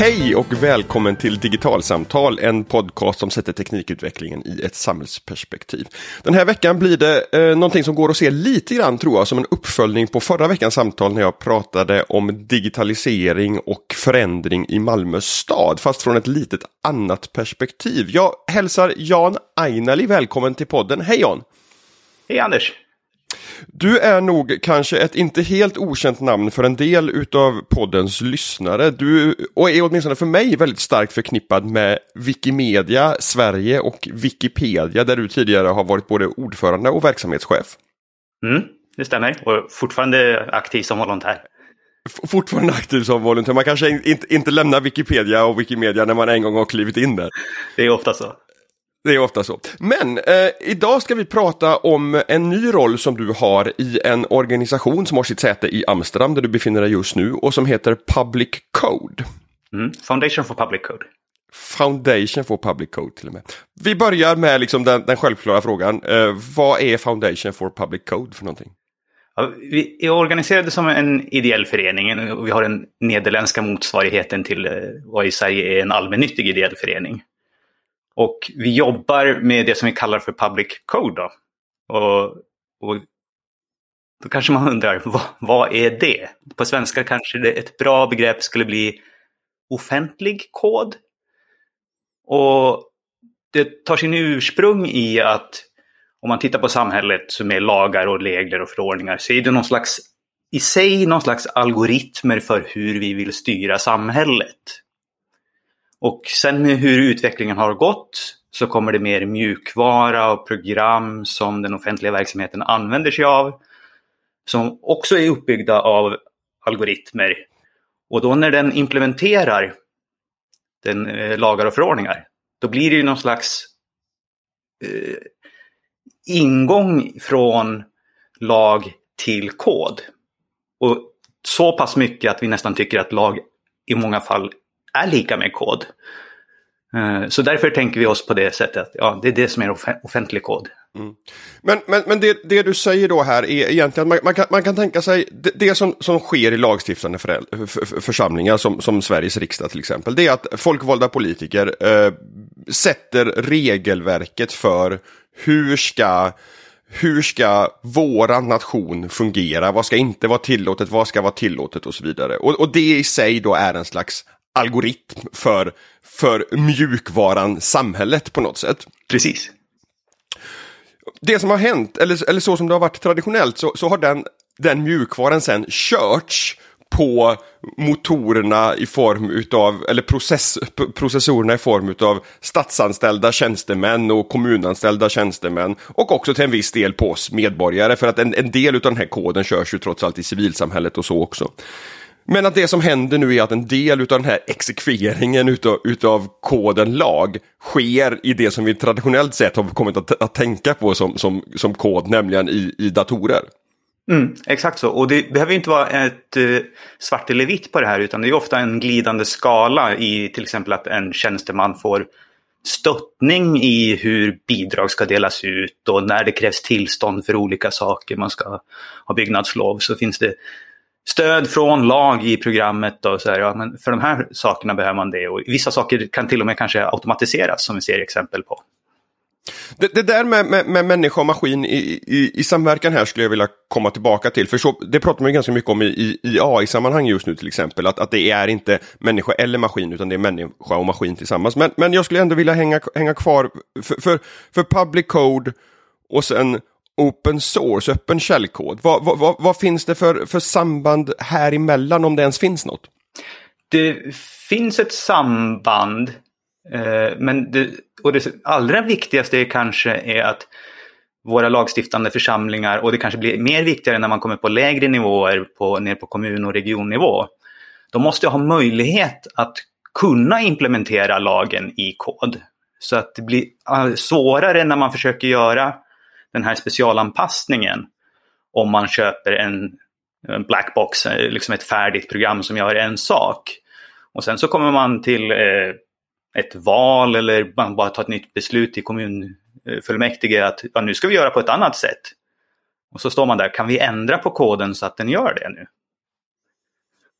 Hej och välkommen till Digitalsamtal, en podcast som sätter teknikutvecklingen i ett samhällsperspektiv. Den här veckan blir det eh, någonting som går att se lite grann tror jag som en uppföljning på förra veckans samtal när jag pratade om digitalisering och förändring i Malmö stad, fast från ett litet annat perspektiv. Jag hälsar Jan Ainali välkommen till podden. Hej Jan! Hej Anders! Du är nog kanske ett inte helt okänt namn för en del utav poddens lyssnare. Du och är åtminstone för mig väldigt starkt förknippad med Wikimedia Sverige och Wikipedia där du tidigare har varit både ordförande och verksamhetschef. Mm, det stämmer och fortfarande aktiv som volontär. Fortfarande aktiv som volontär. Man kanske inte, inte lämnar Wikipedia och Wikimedia när man en gång har klivit in där. Det är ofta så. Det är ofta så. Men eh, idag ska vi prata om en ny roll som du har i en organisation som har sitt säte i Amsterdam där du befinner dig just nu och som heter Public Code. Mm. Foundation for Public Code. Foundation for Public Code till och med. Vi börjar med liksom den, den självklara frågan. Eh, vad är Foundation for Public Code för någonting? Ja, vi är organiserade som en ideell förening och vi har den nederländska motsvarigheten till eh, vad i Sverige är en allmännyttig ideell förening. Och vi jobbar med det som vi kallar för public code. Då. Och, och då kanske man undrar, vad, vad, är det? På svenska kanske det ett bra begrepp skulle bli offentlig kod. Och det tar sin ursprung i att om man tittar på samhället som är lagar och regler och förordningar så är det någon slags, i sig någon slags algoritmer för hur vi vill styra samhället. Och sen hur utvecklingen har gått så kommer det mer mjukvara och program som den offentliga verksamheten använder sig av. Som också är uppbyggda av algoritmer. Och då när den implementerar den, eh, lagar och förordningar, då blir det ju någon slags eh, ingång från lag till kod. Och så pass mycket att vi nästan tycker att lag i många fall är lika med kod. Eh, så därför tänker vi oss på det sättet att ja, det är det som är offentlig kod. Mm. Men, men, men det, det, du säger då här är egentligen att man, man, kan, man kan tänka sig det, det som, som sker i lagstiftande för, för, församlingar som, som Sveriges riksdag till exempel. Det är att folkvalda politiker eh, sätter regelverket för hur ska hur ska våran nation fungera? Vad ska inte vara tillåtet? Vad ska vara tillåtet och så vidare? Och, och det i sig då är en slags algoritm för, för mjukvaran samhället på något sätt. Precis. Det som har hänt, eller, eller så som det har varit traditionellt, så, så har den, den mjukvaran sen körts på motorerna i form utav, eller process, processorerna i form utav statsanställda tjänstemän och kommunanställda tjänstemän och också till en viss del på oss medborgare för att en, en del av den här koden körs ju trots allt i civilsamhället och så också. Men att det som händer nu är att en del av den här exekveringen utav, utav koden lag sker i det som vi traditionellt sett har kommit att, att tänka på som, som, som kod, nämligen i, i datorer. Mm, exakt så, och det behöver inte vara ett eh, svart eller vitt på det här utan det är ofta en glidande skala i till exempel att en tjänsteman får stöttning i hur bidrag ska delas ut och när det krävs tillstånd för olika saker, man ska ha byggnadslov, så finns det stöd från lag i programmet. Och så här, ja, men för de här sakerna behöver man det. Och vissa saker kan till och med kanske automatiseras som vi ser exempel på. Det, det där med, med, med, människa och maskin i, i, i, samverkan här skulle jag vilja komma tillbaka till. För så, det pratar man ganska mycket om i, i AI-sammanhang just nu till exempel. Att, att det är inte människa eller maskin utan det är människa och maskin tillsammans. Men, men jag skulle ändå vilja hänga, hänga kvar för, för, för public code och sen open source, öppen källkod. Vad, vad, vad, finns det för, för samband här emellan om det ens finns något? Det finns ett samband. Eh, men det, och det allra viktigaste är kanske är att våra lagstiftande församlingar och det kanske blir mer viktigare när man kommer på lägre nivåer, på, ner på kommun och regionnivå. De måste ha möjlighet att kunna implementera lagen i kod. Så att det blir eh, svårare när man försöker göra den här specialanpassningen om man köper en, en blackbox, eh, liksom ett färdigt program som gör en sak. Och sen så kommer man till eh, ett val eller man bara tar ett nytt beslut i kommunfullmäktige att ja, nu ska vi göra på ett annat sätt. Och så står man där, kan vi ändra på koden så att den gör det nu?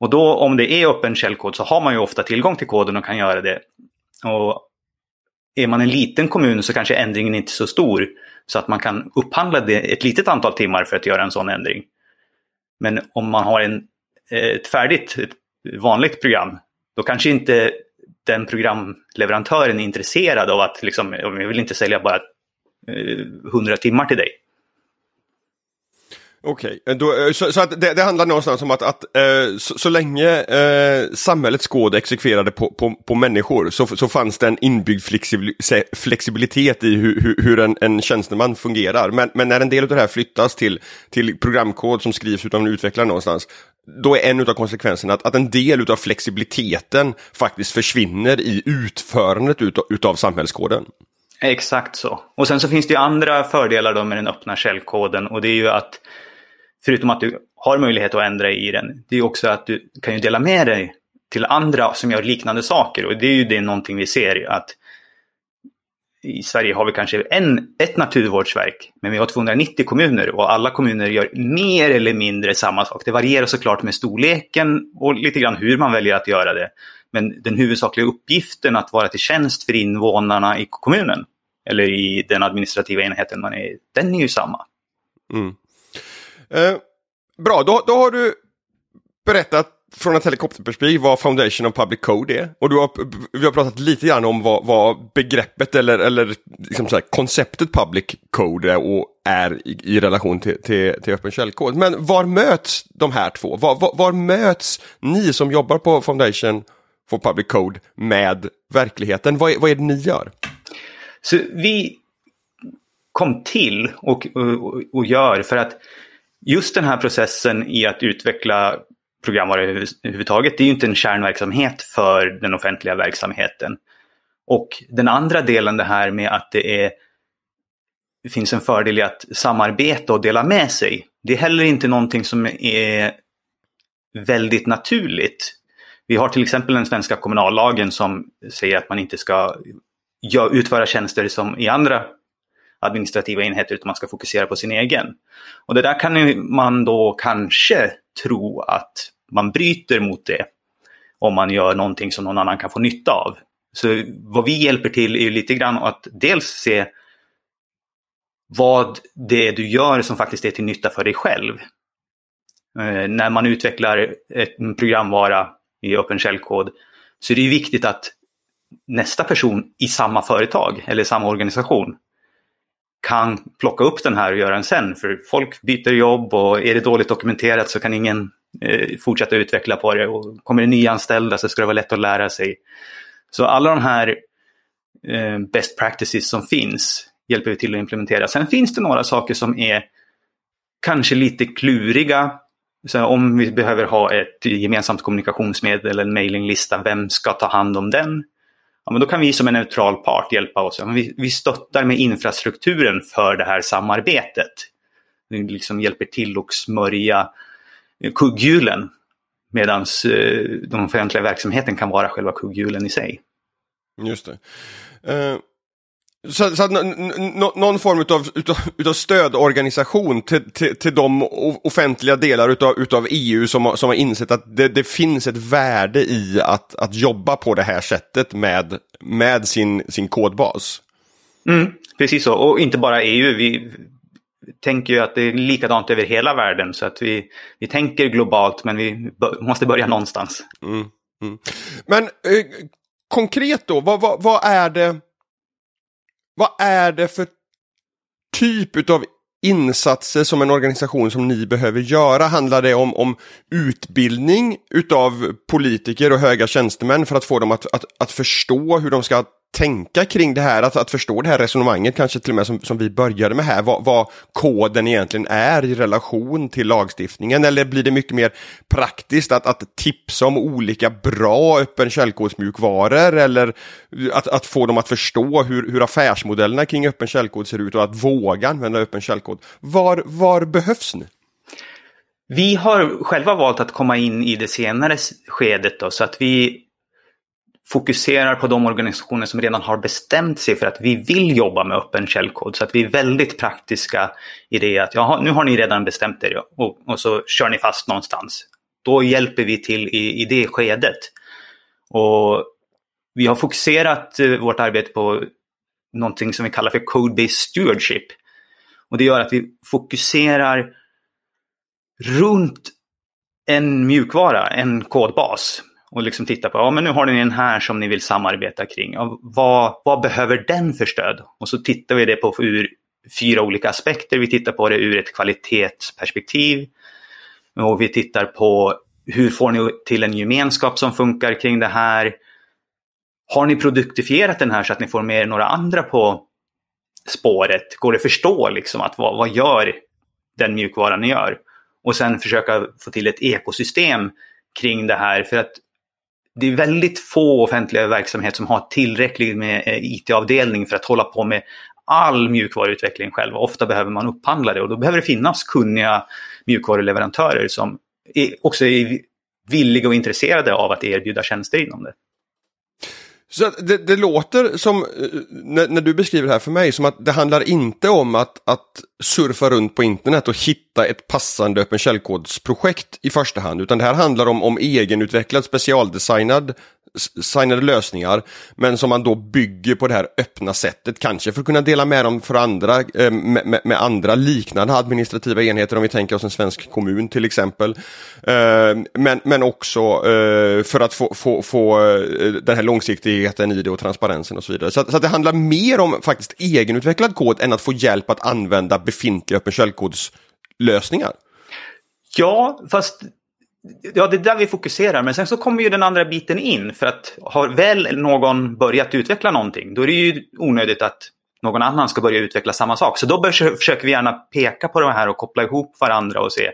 Och då om det är öppen källkod så har man ju ofta tillgång till koden och kan göra det. Och är man en liten kommun så kanske ändringen inte är så stor så att man kan upphandla det ett litet antal timmar för att göra en sån ändring. Men om man har en, eh, ett färdigt, ett vanligt program, då kanske inte den programleverantören är intresserad av att liksom, jag vill inte sälja bara eh, 100 timmar till dig. Okej, okay. Eh, så, så, att det, det, handlar någonstans om att, att eh, så, så, länge eh, samhällets kod exekverade på, på, på människor så, så fanns det en inbyggd flexibilitet i hur, hur, hur en, en tjänsteman fungerar. Men, men, när en del av det här flyttas till, till programkod som skrivs av en utvecklare någonstans, då är en av konsekvenserna att, att en del av flexibiliteten faktiskt försvinner i utförandet utav, utav samhällskoden. Exakt så. Och sen så finns det ju andra fördelar då med den öppna källkoden och det är ju att förutom att du har möjlighet att ändra i den, det är också att du kan ju dela med dig till andra som gör liknande saker. Och det är ju det någonting vi ser att i Sverige har vi kanske en, ett naturvårdsverk, men vi har 290 kommuner och alla kommuner gör mer eller mindre samma sak. Det varierar såklart med storleken och lite grann hur man väljer att göra det. Men den huvudsakliga uppgiften att vara till tjänst för invånarna i kommunen, eller i den administrativa enheten man är den är ju samma. Mm. Eh, bra, då, då har du berättat från ett helikopterperspektiv vad Foundation of Public Code är. Och du har, vi har pratat lite grann om vad, vad begreppet eller, eller liksom så här, konceptet Public Code är och är i, i relation till, till, till öppen källkod. Men var möts de här två? Var, var, var, möts ni som jobbar på Foundation for Public Code med verkligheten? Vad, vad är det ni gör? Så vi kom till och, och, och gör för att just den här processen i att utveckla programvara överhuvudtaget, det är ju inte en kärnverksamhet för den offentliga verksamheten. Och den andra delen det här med att det, är, det finns en fördel i att samarbeta och dela med sig. Det är heller inte någonting som är väldigt naturligt. Vi har till exempel den svenska kommunallagen som säger att man inte ska utföra tjänster som i andra administrativa enheter utan man ska fokusera på sin egen. Och det där kan man då kanske tro att man bryter mot det om man gör någonting som någon annan kan få nytta av. Så vad vi hjälper till är lite grann att dels se vad det är du gör som faktiskt är till nytta för dig själv. Eh, när man utvecklar en programvara i öppen källkod så är det viktigt att nästa person i samma företag eller samma organisation kan plocka upp den här och göra den sen. För folk byter jobb och är det dåligt dokumenterat så kan ingen eh, fortsätta utveckla på det. Och kommer det nyanställda så ska det vara lätt att lära sig. Så alla de här eh, best practices som finns hjälper vi till att implementera. Sen finns det några saker som är kanske lite kluriga. Så om vi behöver ha ett gemensamt kommunikationsmedel eller en mailinglista, vem ska ta hand om den? Ja, men då kan vi som en neutral part hjälpa oss. Ja, men vi, vi stöttar med infrastrukturen för det här samarbetet. Vi liksom hjälper till att smörja kugghjulen medan eh, den offentliga verksamheten kan vara själva kugghjulen i sig. Just det. Eh, så, så att någon form utav, utav, utav stödorganisation till, till, till de offentliga delar utav, utav EU som, som har insett att det, det finns ett värde i att, att jobba på det här sättet med, med sin, sin kodbas. Mm, precis så, och inte bara EU. Vi tänker ju att det är likadant över hela världen så att vi, vi tänker globalt men vi måste börja någonstans. Mm, mm. Men eh, konkret då, vad, vad, vad är det vad är det för typ av insatser som en organisation som ni behöver göra? Handlar det om, om utbildning utav politiker och höga tjänstemän för att få dem att, att, att förstå hur de ska tänka kring det här, att, att förstå det här resonemanget kanske till och med som, som vi började med här, vad, vad, koden egentligen är i relation till lagstiftningen eller blir det mycket mer praktiskt att, att tipsa om olika bra öppen källkodsmjukvaror eller att, att få dem att förstå hur, hur affärsmodellerna kring öppen källkod ser ut och att våga använda öppen källkod. Var, var behövs ni? Vi har själva valt att komma in i det senare skedet då, så att vi fokuserar på de organisationer som redan har bestämt sig för att vi vill jobba med öppen källkod. Så att vi är väldigt praktiska i det att jaha, nu har ni redan bestämt er och, och så kör ni fast någonstans. då hjälper vi till i, i det skedet. Och vi har fokuserat eh, vårt arbete på någonting som vi kallar för Code-Based Stewardship. Och det gör att vi fokuserar runt en mjukvara, en kodbas. Och liksom titta på, ja men nu har ni den här som ni vill samarbeta kring. Ja, vad, vad behöver den för stöd? Och så tittar vi det på ur fyra olika aspekter. Vi tittar på det ur ett kvalitetsperspektiv. Och vi tittar på hur får ni till en gemenskap som funkar kring det här? Har ni produktifierat den här så att ni får med några andra på spåret? Går det att förstå liksom att vad, vad gör den mjukvaran ni gör? Och sen försöka få till ett ekosystem kring det här för att det är väldigt få offentliga verksamheter som har tillräckligt med eh, IT-avdelning för att hålla på med all mjukvaruutveckling själv. Ofta behöver man upphandla det och då behöver det finnas kunniga mjukvaruleverantörer som också är villiga och intresserade av att erbjuda tjänster inom det. Så det, det, låter som, eh, när, när, du beskriver det här för mig, som att det handlar inte om att, att surfa runt på internet och hitta ett passande öppen källkodsprojekt i första hand, utan det här handlar om, om egenutvecklad specialdesignad signade lösningar, men som man då bygger på det här öppna sättet, kanske för att kunna dela med dem för andra, eh, med, med, med, andra liknande administrativa enheter, om vi tänker oss en svensk kommun till exempel. Eh, men, men också eh, för att få, få, få den här långsiktigheten i det och transparensen och så vidare. Så, att, så att det handlar mer om faktiskt egenutvecklad kod än att få hjälp att använda befintliga öppen källkodslösningar. Ja, fast Ja, det är där vi fokuserar. Men sen så kommer ju den andra biten in. För att har väl någon börjat utveckla någonting, då är det ju onödigt att någon annan ska börja utveckla samma sak. Så då försöker vi gärna peka på de här och koppla ihop varandra och se.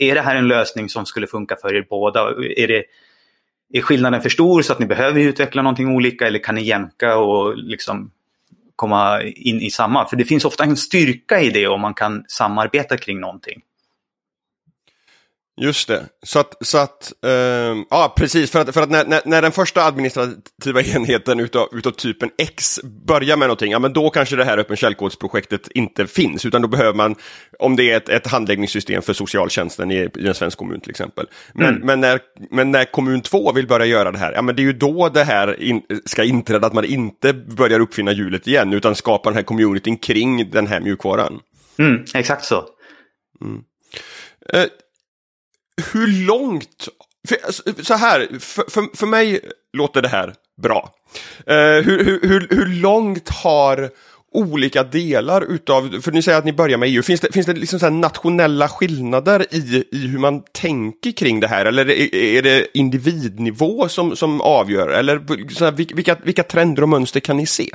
Är det här en lösning som skulle funka för er båda? Är, det, är skillnaden för stor så att ni behöver utveckla någonting olika eller kan ni jämka och liksom komma in i samma? För det finns ofta en styrka i det om man kan samarbeta kring någonting. Just det, så att, så att uh, ja precis, för att, för att när, när, när, den första administrativa enheten utav, utav typen X börjar med någonting, ja men då kanske det här öppen källkodsprojektet inte finns, utan då behöver man, om det är ett, ett handläggningssystem för socialtjänsten i, i en svensk kommun till exempel. Men, mm. men, när, men när kommun två vill börja göra det här, ja men det är ju då det här in, ska inträda, att man inte börjar uppfinna hjulet igen, utan skapar den här communityn kring den här mjukvaran. Mm, exakt så. Mm. Hur långt, för, alltså, så här, för, för, för mig låter det här bra. Eh, hur, hur, hur, långt har olika delar utav, för ni säger att ni börjar med EU, finns det, finns det liksom så nationella skillnader i, i hur man tänker kring det här? Eller är, är det individnivå som, som avgör? Eller så här, vilka, vilka trender och mönster kan ni se?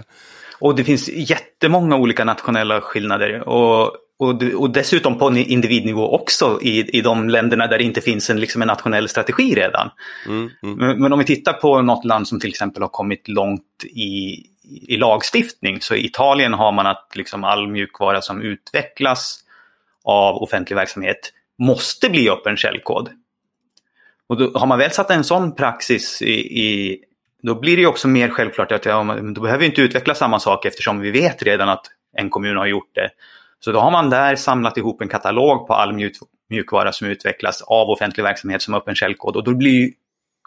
Och det finns jättemånga olika nationella skillnader. Och och, och dessutom på individnivå också i, i de länderna där det inte finns en, liksom en nationell strategi redan. Mm, mm. Men, men, om vi tittar på något land som till exempel har kommit långt i, i lagstiftning, så i Italien har man att liksom all mjukvara som utvecklas av offentlig verksamhet måste bli öppen källkod. Och då, har man väl satt en sån praxis i, i då blir det också mer självklart att ja, då behöver vi inte utveckla samma sak eftersom vi vet redan att en kommun har gjort det. Så då har man där samlat ihop en katalog på all mjukvara som utvecklas av offentlig verksamhet som öppen källkod. Och då blir det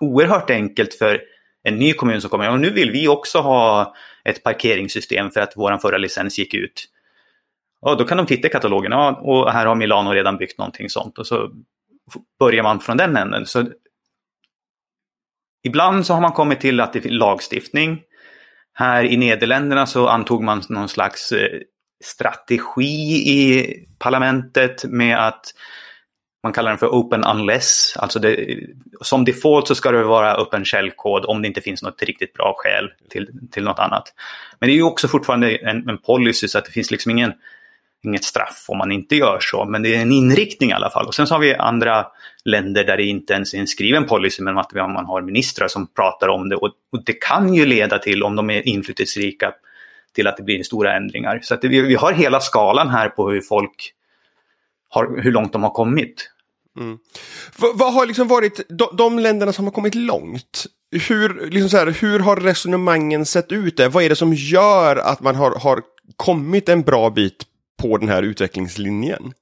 oerhört enkelt för en ny kommun som kommer, och nu vill vi också ha ett parkeringssystem för att vår förra licens gick ut. Och då kan de titta i katalogen, ja, och här har Milano redan byggt någonting sånt. Och så börjar man från den änden. Så ibland så har man kommit till att det är lagstiftning. Här i Nederländerna så antog man någon slags eh, strategi i parlamentet med att man kallar den för open unless. Alltså det, som default så ska det vara öppen källkod om det inte finns något riktigt bra skäl till, till något annat. Men det är ju också fortfarande en, en policy så att det finns liksom ingen, inget straff om man inte gör så. Men det är en inriktning i alla fall. Och sen så har vi andra länder där det inte ens är en skriven policy men att man har ministrar som pratar om det. Och, och det kan ju leda till, om de är inflytelserika, till att det blir stora ändringar. Så att vi, vi har hela skalan här på hur folk har, hur långt de har kommit. Mm. Vad har liksom varit, de, de, länderna som har kommit långt, hur, liksom så här, hur har resonemangen sett ut där? Vad är det som gör att man har, har kommit en bra bit på den här utvecklingslinjen?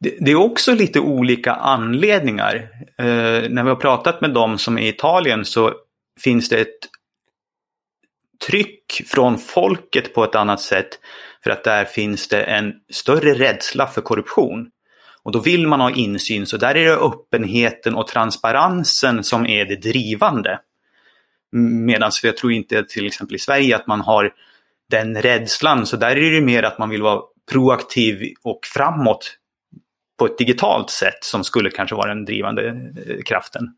Det, det är också lite olika anledningar. Eh, när vi har pratat med dem som är i Italien så finns det ett tryck från folket på ett annat sätt för att där finns det en större rädsla för korruption. Och då vill man ha insyn, så där är det öppenheten och transparensen som är det drivande. Medan jag tror inte till exempel i Sverige att man har den rädslan, så där är det mer att man vill vara proaktiv och framåt på ett digitalt sätt som skulle kanske vara den drivande eh, kraften.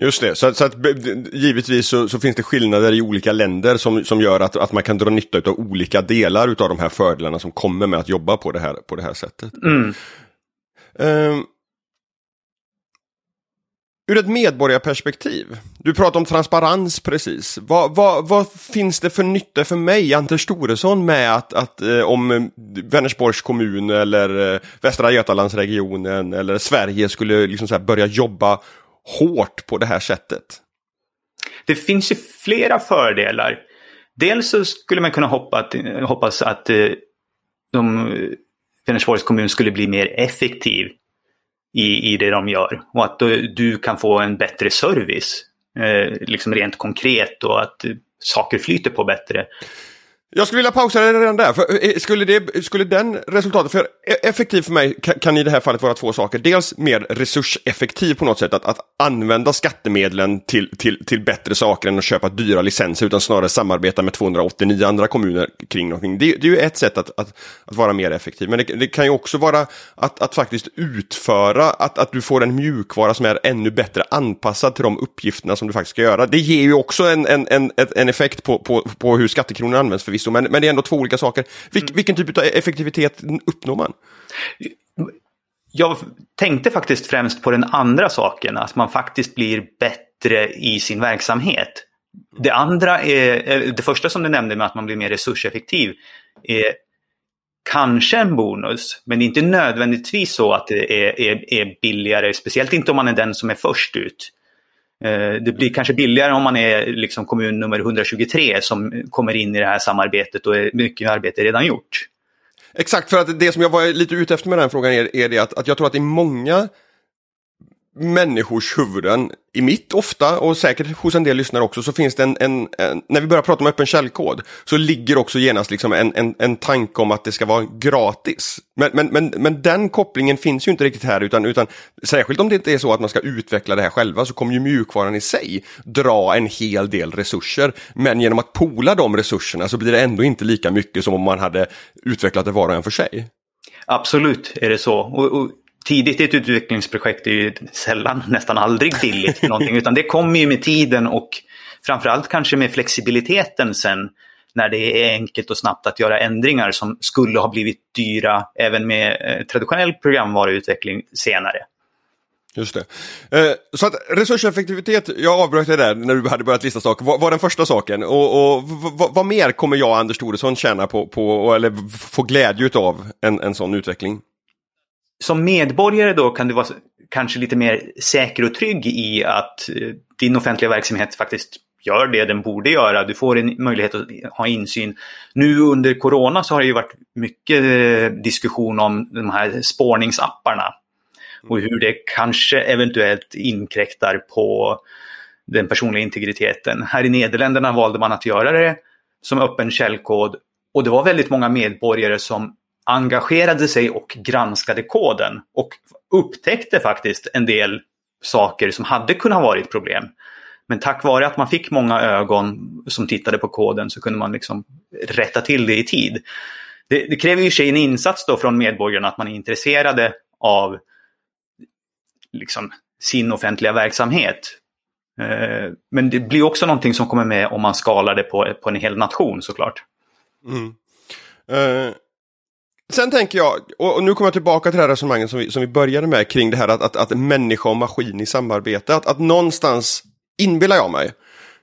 Just det, så, så att givetvis så, så, finns det skillnader i olika länder som, som gör att, att man kan dra nytta av olika delar av de här fördelarna som kommer med att jobba på det här, på det här sättet. Mm. Um, ur ett medborgarperspektiv, du pratar om transparens precis. Vad, vad, vad, finns det för nytta för mig, Anders Storesson, med att, att eh, om Vänersborgs kommun eller eh, Västra Götalandsregionen eller Sverige skulle liksom börja jobba hårt på det här sättet? Det finns ju flera fördelar. Dels så skulle man kunna hoppas att eh, de, eh, Vänersborgs kommun skulle bli mer effektiv i, i det de gör. Och att du kan få en bättre service, eh, liksom rent konkret och att saker flyter på bättre. Jag skulle vilja pausa det redan där. För eh, eh, skulle, det, skulle den resultatet, för e-, effektiv för mig kan, kan, i det här fallet vara två saker. Dels mer resurseffektiv på något sätt, att, att använda skattemedlen till, till, till bättre saker än att köpa dyra licenser, utan snarare samarbeta med 289 andra kommuner kring någonting. Det, det är ju ett sätt att, att, att vara mer effektiv, men det, det, kan ju också vara att, att faktiskt utföra, att, att du får en mjukvara som är ännu bättre anpassad till de uppgifterna som du faktiskt ska göra. Det ger ju också en, en, en, en effekt på, på, på hur skattekronor används för förvisso, men, men det är ändå två olika saker. Vil, mm. Vilken typ av effektivitet uppnår man? Jag tänkte faktiskt främst på den andra saken, att man faktiskt blir bättre i sin verksamhet. Det andra är, det första som du nämnde med att man blir mer resurseffektiv, är kanske en bonus, men det är inte nödvändigtvis så att det är, är, är billigare, speciellt inte om man är den som är först ut. Eh, det blir kanske billigare om man är liksom kommun nummer 123 som kommer in i det här samarbetet och mycket arbete redan gjort. Exakt, för att det som jag var lite ute efter med den frågan är, är det att, att jag tror att i många människors huvuden, i mitt ofta och säkert hos en del lyssnare också, så finns det en, en, en när vi börjar prata om öppen källkod, så ligger också genast liksom en, en, en tanke om att det ska vara gratis. Men, men, men, men den kopplingen finns ju inte riktigt här, utan, utan särskilt om det inte är så att man ska utveckla det här själva, så kommer ju mjukvaran i sig dra en hel del resurser. Men genom att pola de resurserna så blir det ändå inte lika mycket som om man hade utvecklat det var och en för sig. Absolut är det så. Och, och tidigt i ett utvecklingsprojekt är ju sällan, nästan aldrig billigt någonting, utan det kommer ju med tiden och framförallt kanske med flexibiliteten sen när det är enkelt och snabbt att göra ändringar som skulle ha blivit dyra även med eh, traditionell programvaruutveckling senare. Just det. Eh, så att resurseffektivitet, jag avbröt dig där när du hade börjat lista saker, var, var den första saken. Och, och vad mer kommer jag, Anders Thoresson, tjäna på, på eller få glädje av en, en sån utveckling? Som medborgare då kan du vara kanske lite mer säker och trygg i att eh, din offentliga verksamhet faktiskt gör det den borde göra. Du får en möjlighet att ha insyn. Nu under corona så har det ju varit mycket eh, diskussion om de här spårningsapparna och hur det kanske eventuellt inkräktar på den personliga integriteten. Här i Nederländerna valde man att göra det som öppen källkod och det var väldigt många medborgare som engagerade sig och granskade koden och upptäckte faktiskt en del saker som hade kunnat varit problem. Men tack vare att man fick många ögon som tittade på koden så kunde man liksom rätta till det i tid. Det, det kräver ju sig en insats då från medborgarna att man är intresserade av liksom, sin offentliga verksamhet. Eh, men det blir också någonting som kommer med om man skalar det på, på en hel nation såklart. Mm. Uh, Sen tänker jag, och nu kommer jag tillbaka till det här resonemanget som vi, som vi började med kring det här att, att, att människa och maskin i samarbete. Att, att någonstans inbillar jag mig,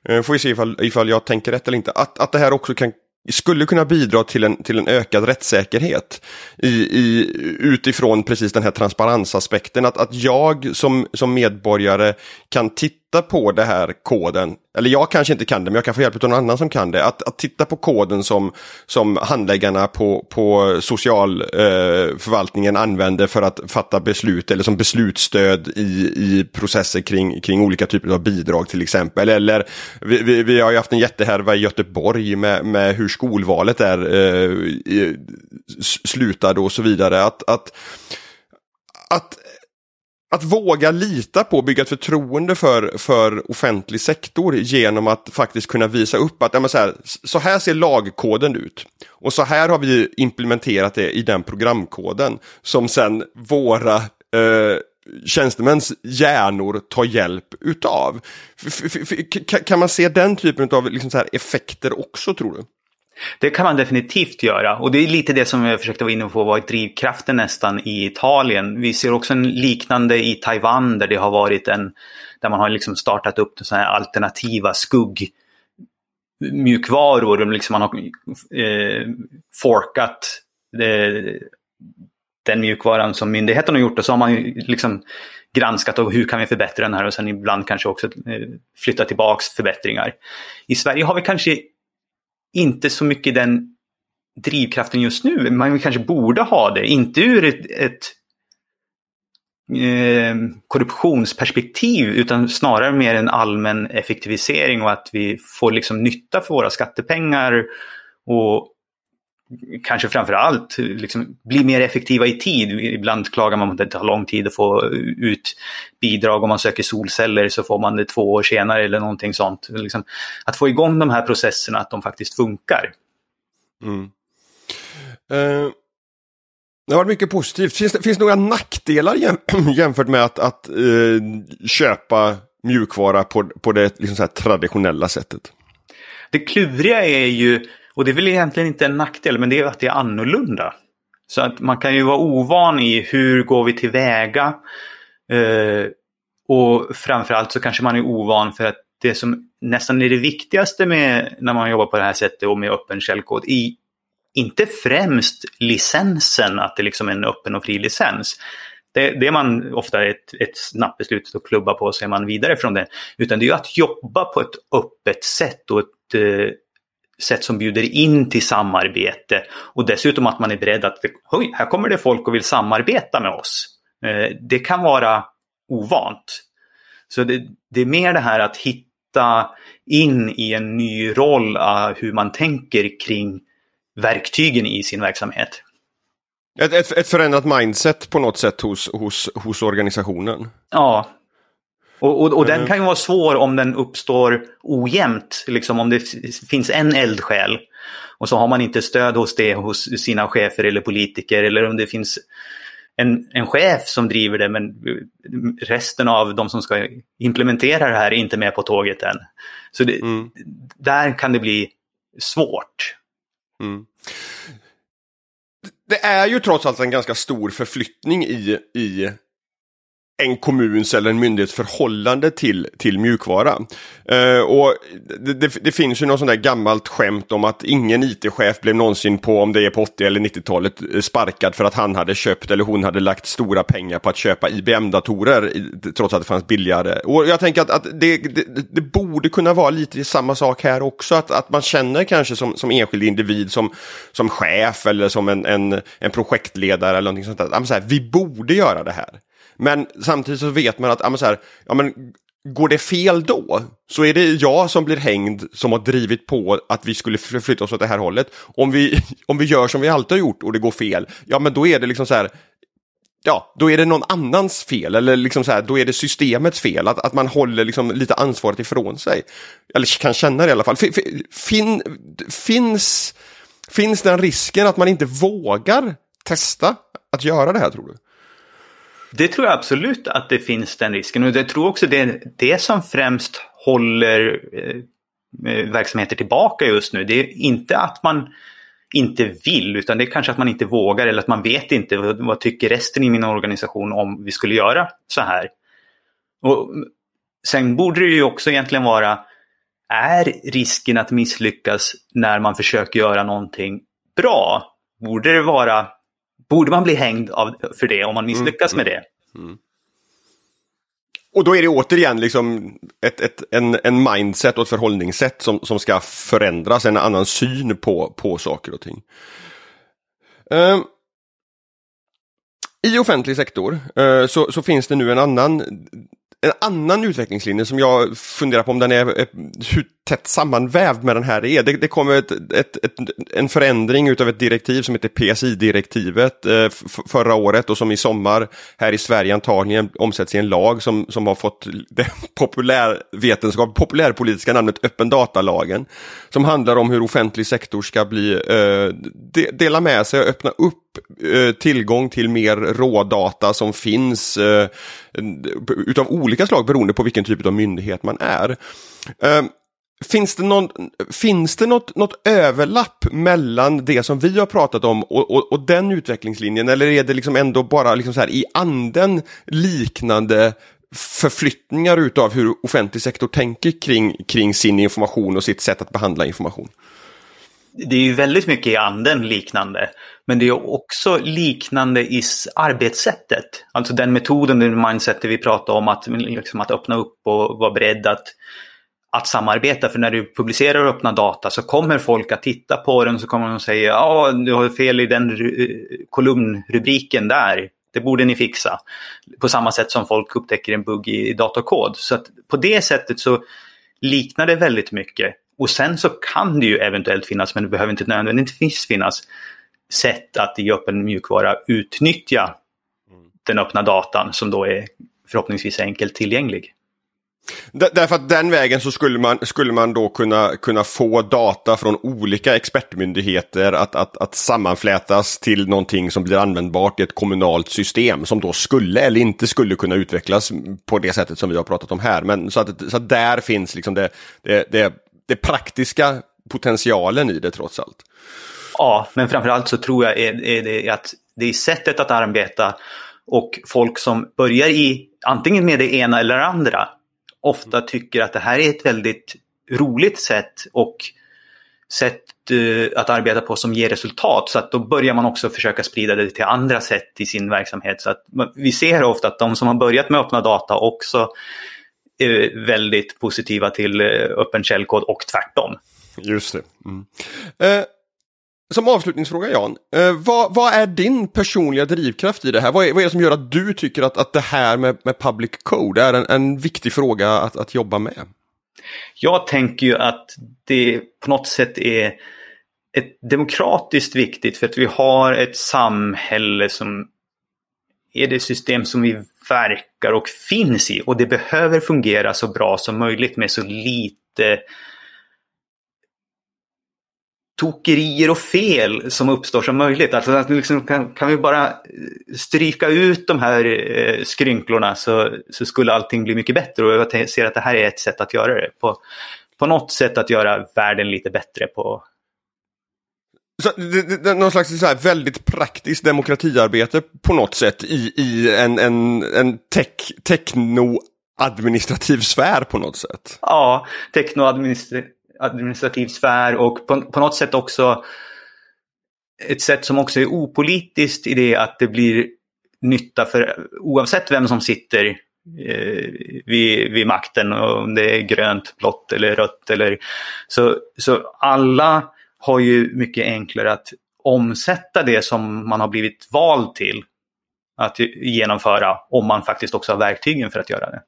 eh, får vi se ifall, ifall jag tänker rätt eller inte, att, att det här också kan skulle kunna bidra till en, till en ökad rättssäkerhet i, i, utifrån precis den här transparensaspekten. Att, att jag som, som medborgare kan titta titta på det här koden, eller jag kanske inte kan det, men jag kan få hjälp av någon annan som kan det. Att, att titta på koden som, som handläggarna på, på socialförvaltningen eh, använder för att fatta beslut eller som beslutsstöd i, i processer kring, kring olika typer av bidrag till exempel. Eller vi, vi, vi har ju haft en jättehärva i Göteborg med, med hur skolvalet är eh, slutade och så vidare. Att, att, att att våga lita på, och bygga ett förtroende för, för offentlig sektor genom att faktiskt kunna visa upp att ja, så, här, så här ser lagkoden ut. Och så här har vi implementerat det i den programkoden som sen våra eh, tjänstemäns hjärnor tar hjälp utav. F kan man se den typen av liksom så här effekter också tror du? Det kan man definitivt göra och det är lite det som jag försökte vara inne på var drivkraften nästan i Italien. Vi ser också en liknande i Taiwan där det har varit en där man har liksom startat upp sådana här alternativa skugg mjukvaror. Liksom man har eh, forkat eh, den mjukvaran som myndigheten har gjort och så har man liksom granskat och hur kan vi förbättra den här och sen ibland kanske också eh, flytta tillbaks förbättringar. I Sverige har vi kanske inte så mycket den drivkraften just nu. Man kanske borde ha det, inte ur ett, ett eh, korruptionsperspektiv utan snarare mer en allmän effektivisering och att vi får liksom nytta för våra skattepengar och kanske framför allt liksom, bli mer effektiva i tid. Ibland klagar man på att det tar lång tid att få ut bidrag. Om man söker solceller så får man det två år senare eller någonting sånt. Liksom, att få igång de här processerna, att de faktiskt funkar. Mm. Uh, det har varit mycket positivt. Finns det, finns det några nackdelar jäm, jämfört med att, att uh, köpa mjukvara på, på det liksom traditionella sättet? Det kluriga är ju och det är väl egentligen inte en nackdel, men det är att det är annorlunda. Så att man kan ju vara ovan i hur går vi tillväga. Eh, och framförallt så kanske man är ovan för att det som nästan är det viktigaste med när man jobbar på det här sättet och med öppen källkod i inte främst licensen, att det liksom är en öppen och fri licens. Det, det är man ofta ett, ett snabbt beslut att klubba på så är man vidare från det. Utan det är ju att jobba på ett öppet sätt och ett eh, sätt som bjuder in till samarbete och dessutom att man är beredd att här kommer det folk och vill samarbeta med oss. Eh, det kan vara ovant. Så det, det, är mer det här att hitta in i en ny roll hur man tänker kring verktygen i sin verksamhet. Ett, ett, ett förändrat mindset på något sätt hos, hos, hos organisationen? Ja, och, och, och den mm. kan ju vara svår om den uppstår ojämnt, liksom om det finns en eldsjäl och så har man inte stöd hos det hos sina chefer eller politiker eller om det finns en, en chef som driver det men resten av de som ska implementera det här är inte med på tåget än. Så det, mm. där kan det bli svårt. Mm. Det är ju trots allt en ganska stor förflyttning i, i en kommuns eller en myndighets förhållande till, till mjukvara. Uh, och det, det, det, finns ju något sånt där gammalt skämt om att ingen IT-chef blev någonsin på, om det är på 80 eller 90-talet, eh, sparkad för att han hade köpt eller hon hade lagt stora pengar på att köpa IBM-datorer trots att det fanns billigare. Och jag tänker att, att det, det, det, borde kunna vara lite samma sak här också, att, att man känner kanske som, som enskild individ, som, som chef eller som en, en, en projektledare eller någonting sånt där, så här, vi borde göra det här. Men samtidigt så vet man att, ja men, så här, ja, men går det fel då så är det jag som blir hängd som har drivit på att vi skulle flytta oss åt det här hållet. Om vi, om vi gör som vi alltid har gjort och det går fel, ja men då är det liksom så här, ja, då är det någon annans fel eller liksom så här, då är det systemets fel. Att, att man håller liksom lite ansvaret ifrån sig. Eller kan känna det i alla fall. Fin, finns, finns den risken att man inte vågar testa att göra det här tror du? Det tror jag absolut att det finns den risken och jag tror också det är det som främst håller eh, eh, verksamheter tillbaka just nu. Det är inte att man inte vill utan det är kanske att man inte vågar eller att man vet inte vad, vad tycker resten i min organisation om vi skulle göra så här. Och sen borde det ju också egentligen vara är risken att misslyckas när man försöker göra någonting bra? Borde det vara Borde man bli hängd av, för det om man misslyckas mm, med det? Mm. och då är det återigen liksom ett, ett, en, en mindset och ett förhållningssätt som, som ska förändras, en annan syn på, på saker och ting. Uh, I offentlig sektor uh, så, så finns det nu en annan en annan utvecklingslinje som jag funderar på om den är, eh, hur tätt sammanvävd med den här är. Det, det kommer ett, ett, ett, en förändring utav ett direktiv som heter PSI-direktivet eh, förra året och som i sommar här i Sverige antagligen omsätts i en lag som, som har fått det populärvetenskap, populärpolitiska namnet öppen datalagen. Som handlar om hur offentlig sektor ska bli, eh, de, dela med sig och öppna upp Eh, tillgång till mer rådata som finns eh, utav olika slag beroende på vilken typ av myndighet man är. Eh, Finns det, någon, finns det något, något överlapp mellan det som vi har pratat om och, och, och den utvecklingslinjen eller är det liksom ändå bara liksom så här, i anden liknande förflyttningar utav hur offentlig sektor tänker kring, kring sin information och sitt sätt att behandla information? Det är ju väldigt mycket i anden liknande. Men det är också liknande i arbetssättet. Alltså den metoden, den mindsetet vi pratar om, att, liksom att öppna upp och vara beredd att att samarbeta. För när du publicerar och öppnar data så kommer folk att titta på den så kommer de att säga ja, du har fel i den kolumnrubriken där. Det borde ni fixa. På samma sätt som folk upptäcker en bugg i datakod. Så att på det sättet så liknar det väldigt mycket. Och sen så kan det ju eventuellt finnas, men det behöver inte nödvändigtvis finnas, sätt att i öppen mjukvara utnyttja den öppna datan som då är förhoppningsvis enkelt tillgänglig. Därför att den vägen så skulle man, skulle man då kunna, kunna få data från olika expertmyndigheter att, att, att sammanflätas till någonting som blir användbart i ett kommunalt system som då skulle eller inte skulle kunna utvecklas på det sättet som vi har pratat om här. Men så att, så att där finns liksom det, det, det, det praktiska potentialen i det trots allt. Ja, men framförallt så tror jag är, är det att det är sättet att arbeta och folk som börjar i antingen med det ena eller det andra ofta tycker att det här är ett väldigt roligt sätt och sätt uh, att arbeta på som ger resultat. Så att då börjar man också försöka sprida det till andra sätt i sin verksamhet. Så att vi ser ofta att de som har börjat med öppna data också väldigt positiva till uh, öppen källkod och tvärtom. Just det. Mm. Uh, som avslutningsfråga Jan, eh, vad, vad, är din personliga drivkraft i det här? Vad är, vad är det som gör att du tycker att, att det här med, med public code är en, en viktig fråga att, att jobba med? Jag tänker ju att det på något sätt är ett demokratiskt viktigt för att vi har ett samhälle som är det system som vi verkar och finns i och det behöver fungera så bra som möjligt med så lite tokerier och fel som uppstår som möjligt. Alltså att liksom kan, kan vi bara eh, stryka ut de här eh, skrynklorna så, så skulle allting bli mycket bättre. Och jag ser att det här är ett sätt att göra det. På, på något sätt att göra världen lite bättre på. Så det, det, någon slags så här väldigt praktiskt demokratiarbete på något sätt i, i en, en, en tech, techno administrativ sfär på något sätt. Ja, technoadministrativ administrativ sfär och på, på något sätt också ett sätt som också är opolitiskt i det att det blir nytta för oavsett vem som sitter eh, vid, vid makten, om det är grönt, blått eller rött. Eller, så, så alla har ju mycket enklare att omsätta det som man har blivit vald till att genomföra om man faktiskt också har verktygen för att göra det.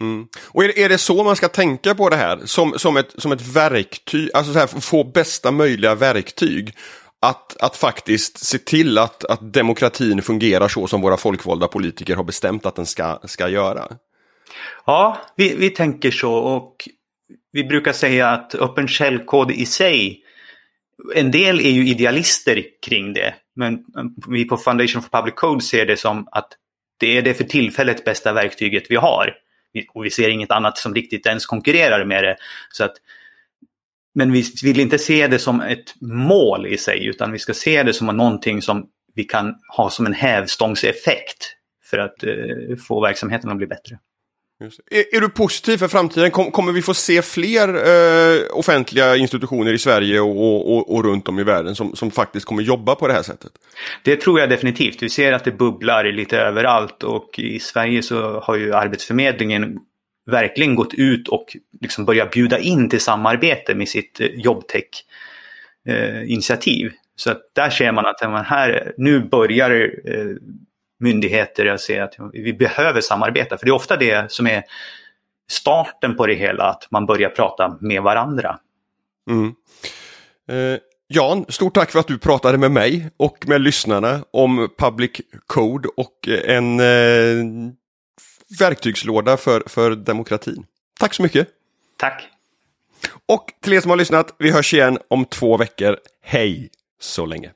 Mm. Och är det, är det, så man ska tänka på det här? Som, som, ett, som ett verktyg, alltså så här, få bästa möjliga verktyg. Att, att faktiskt se till att, att demokratin fungerar så som våra folkvalda politiker har bestämt att den ska, ska göra. Ja, vi, vi tänker så och vi brukar säga att öppen källkod i sig, en del är ju idealister kring det. Men vi på Foundation for Public Code ser det som att det är det för tillfället bästa verktyget vi har och vi ser inget annat som riktigt ens konkurrerar med det. Så att, men vi vill inte se det som ett mål i sig utan vi ska se det som någonting som vi kan ha som en hävstångseffekt för att eh, få verksamheten att bli bättre. Är, är, du positiv för framtiden? Kom, kommer vi få se fler eh, offentliga institutioner i Sverige och, och, och, runt om i världen som, som faktiskt kommer jobba på det här sättet? Det tror jag definitivt. Vi ser att det bubblar lite överallt och i Sverige så har ju Arbetsförmedlingen verkligen gått ut och liksom börjat bjuda in till samarbete med sitt jobbtech-initiativ. Eh, eh så att där ser man att man här, nu börjar eh, myndigheter att se att vi behöver samarbeta. För det är ofta det som är starten på det hela, att man börjar prata med varandra. Mm. Eh, Jan, stort tack för att du pratade med mig och med lyssnarna om Public Code och en eh, verktygslåda för, för demokratin. Tack så mycket! Tack! Och till er som har lyssnat, vi hörs igen om två veckor. Hej så länge!